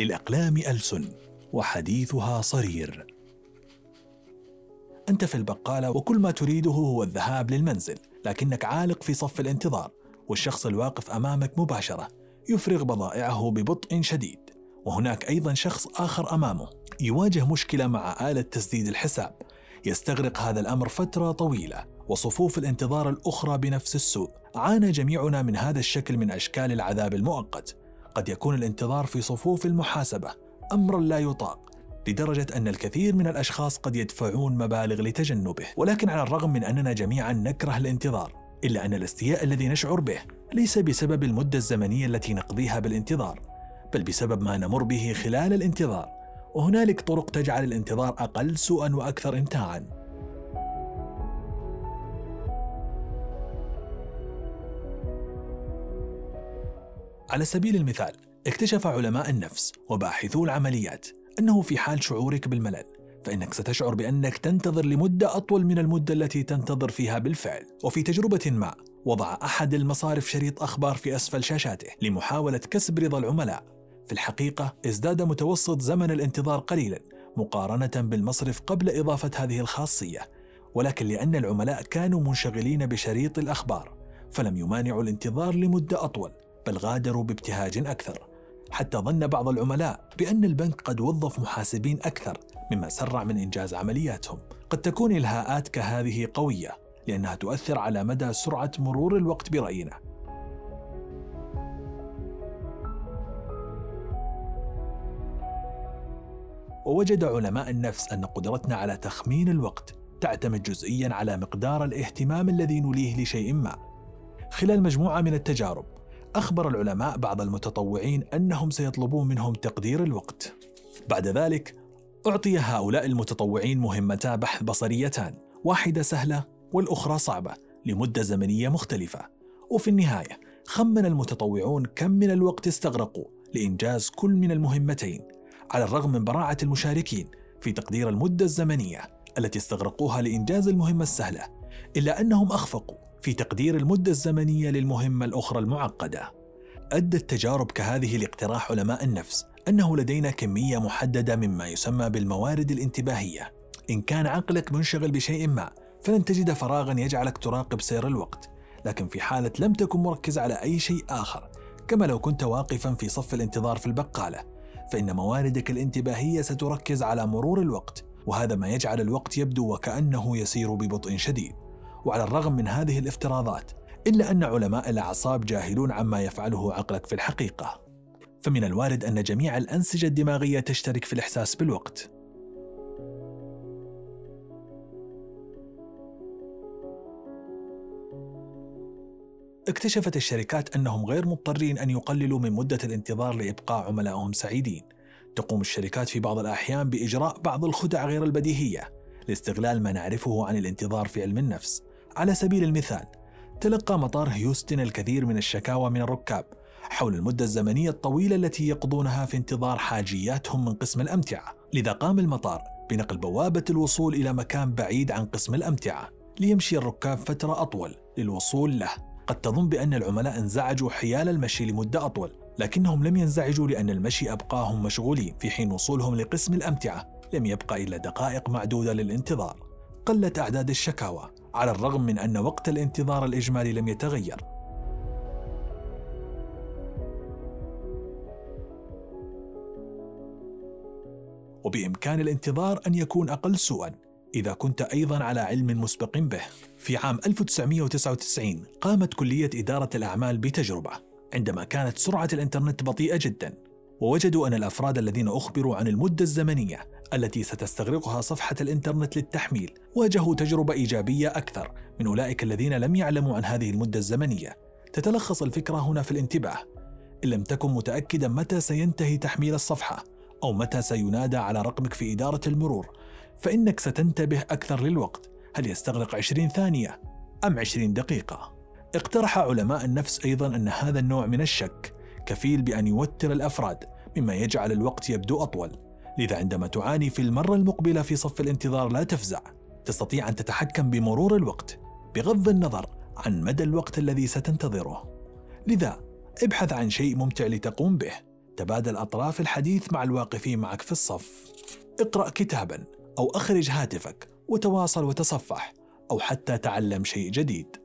للأقلام ألسن وحديثها صرير. أنت في البقالة وكل ما تريده هو الذهاب للمنزل لكنك عالق في صف الانتظار والشخص الواقف أمامك مباشرة يفرغ بضائعه ببطء شديد وهناك أيضا شخص آخر أمامه يواجه مشكلة مع آلة تسديد الحساب. يستغرق هذا الأمر فترة طويلة وصفوف الانتظار الأخرى بنفس السوء. عانى جميعنا من هذا الشكل من أشكال العذاب المؤقت. قد يكون الانتظار في صفوف المحاسبة أمرا لا يطاق لدرجة أن الكثير من الأشخاص قد يدفعون مبالغ لتجنبه. ولكن على الرغم من أننا جميعا نكره الانتظار إلا أن الاستياء الذي نشعر به ليس بسبب المدة الزمنية التي نقضيها بالانتظار بل بسبب ما نمر به خلال الانتظار. وهنالك طرق تجعل الانتظار أقل سوءا وأكثر إمتاعا. على سبيل المثال اكتشف علماء النفس وباحثو العمليات أنه في حال شعورك بالملل فإنك ستشعر بأنك تنتظر لمدة أطول من المدة التي تنتظر فيها بالفعل. وفي تجربة ما وضع أحد المصارف شريط أخبار في أسفل شاشاته لمحاولة كسب رضا العملاء. في الحقيقة ازداد متوسط زمن الانتظار قليلا مقارنة بالمصرف قبل إضافة هذه الخاصية. ولكن لأن العملاء كانوا منشغلين بشريط الأخبار فلم يمانعوا الانتظار لمدة أطول. بل غادروا بابتهاج أكثر حتى ظن بعض العملاء بأن البنك قد وظف محاسبين أكثر مما سرع من إنجاز عملياتهم. قد تكون إلهاءات كهذه قوية لأنها تؤثر على مدى سرعة مرور الوقت برأينا. ووجد علماء النفس أن قدرتنا على تخمين الوقت تعتمد جزئيا على مقدار الاهتمام الذي نوليه لشيء ما. خلال مجموعة من التجارب أخبر العلماء بعض المتطوعين أنهم سيطلبون منهم تقدير الوقت. بعد ذلك أعطي هؤلاء المتطوعين مهمتا بحث بصريتان، واحدة سهلة والأخرى صعبة لمدة زمنية مختلفة. وفي النهاية خمن المتطوعون كم من الوقت استغرقوا لإنجاز كل من المهمتين، على الرغم من براعة المشاركين في تقدير المدة الزمنية التي استغرقوها لإنجاز المهمة السهلة، إلا أنهم أخفقوا في تقدير المدة الزمنية للمهمة الأخرى المعقدة. أدت تجارب كهذه لاقتراح علماء النفس أنه لدينا كمية محددة مما يسمى بالموارد الانتباهية. إن كان عقلك منشغل بشيء ما، فلن تجد فراغا يجعلك تراقب سير الوقت، لكن في حالة لم تكن مركز على أي شيء آخر، كما لو كنت واقفا في صف الانتظار في البقالة، فإن مواردك الانتباهية ستركز على مرور الوقت، وهذا ما يجعل الوقت يبدو وكأنه يسير ببطء شديد. وعلى الرغم من هذه الافتراضات إلا أن علماء الأعصاب جاهلون عما يفعله عقلك في الحقيقة. فمن الوارد أن جميع الأنسجة الدماغية تشترك في الإحساس بالوقت. اكتشفت الشركات أنهم غير مضطرين أن يقللوا من مدة الانتظار لإبقاء عملائهم سعيدين. تقوم الشركات في بعض الأحيان بإجراء بعض الخدع غير البديهية لاستغلال ما نعرفه عن الانتظار في علم النفس. على سبيل المثال تلقى مطار هيوستن الكثير من الشكاوى من الركاب حول المدة الزمنية الطويلة التي يقضونها في انتظار حاجياتهم من قسم الأمتعة. لذا قام المطار بنقل بوابة الوصول إلى مكان بعيد عن قسم الأمتعة ليمشي الركاب فترة أطول للوصول له. قد تظن بأن العملاء انزعجوا حيال المشي لمدة أطول لكنهم لم ينزعجوا لأن المشي أبقاهم مشغولين في حين وصولهم لقسم الأمتعة. لم يبقى إلا دقائق معدودة للانتظار. قلت أعداد الشكاوى على الرغم من أن وقت الانتظار الإجمالي لم يتغير وبإمكان الانتظار أن يكون أقل سوءا إذا كنت أيضا على علم مسبق به. في عام 1999 قامت كلية إدارة الأعمال بتجربة عندما كانت سرعة الإنترنت بطيئة جدا ووجدوا أن الأفراد الذين أخبروا عن المدة الزمنية التي ستستغرقها صفحة الإنترنت للتحميل واجهوا تجربة إيجابية أكثر من أولئك الذين لم يعلموا عن هذه المدة الزمنية. تتلخص الفكرة هنا في الانتباه. إن لم تكن متأكدا متى سينتهي تحميل الصفحة أو متى سينادى على رقمك في إدارة المرور فإنك ستنتبه أكثر للوقت. هل يستغرق 20 ثانية أم 20 دقيقة؟ اقترح علماء النفس أيضا أن هذا النوع من الشك. كفيل بأن يوتر الأفراد مما يجعل الوقت يبدو أطول. لذا عندما تعاني في المرة المقبلة في صف الانتظار لا تفزع. تستطيع أن تتحكم بمرور الوقت بغض النظر عن مدى الوقت الذي ستنتظره. لذا ابحث عن شيء ممتع لتقوم به. تبادل أطراف الحديث مع الواقفين معك في الصف. اقرأ كتابا أو أخرج هاتفك وتواصل وتصفح أو حتى تعلم شيء جديد.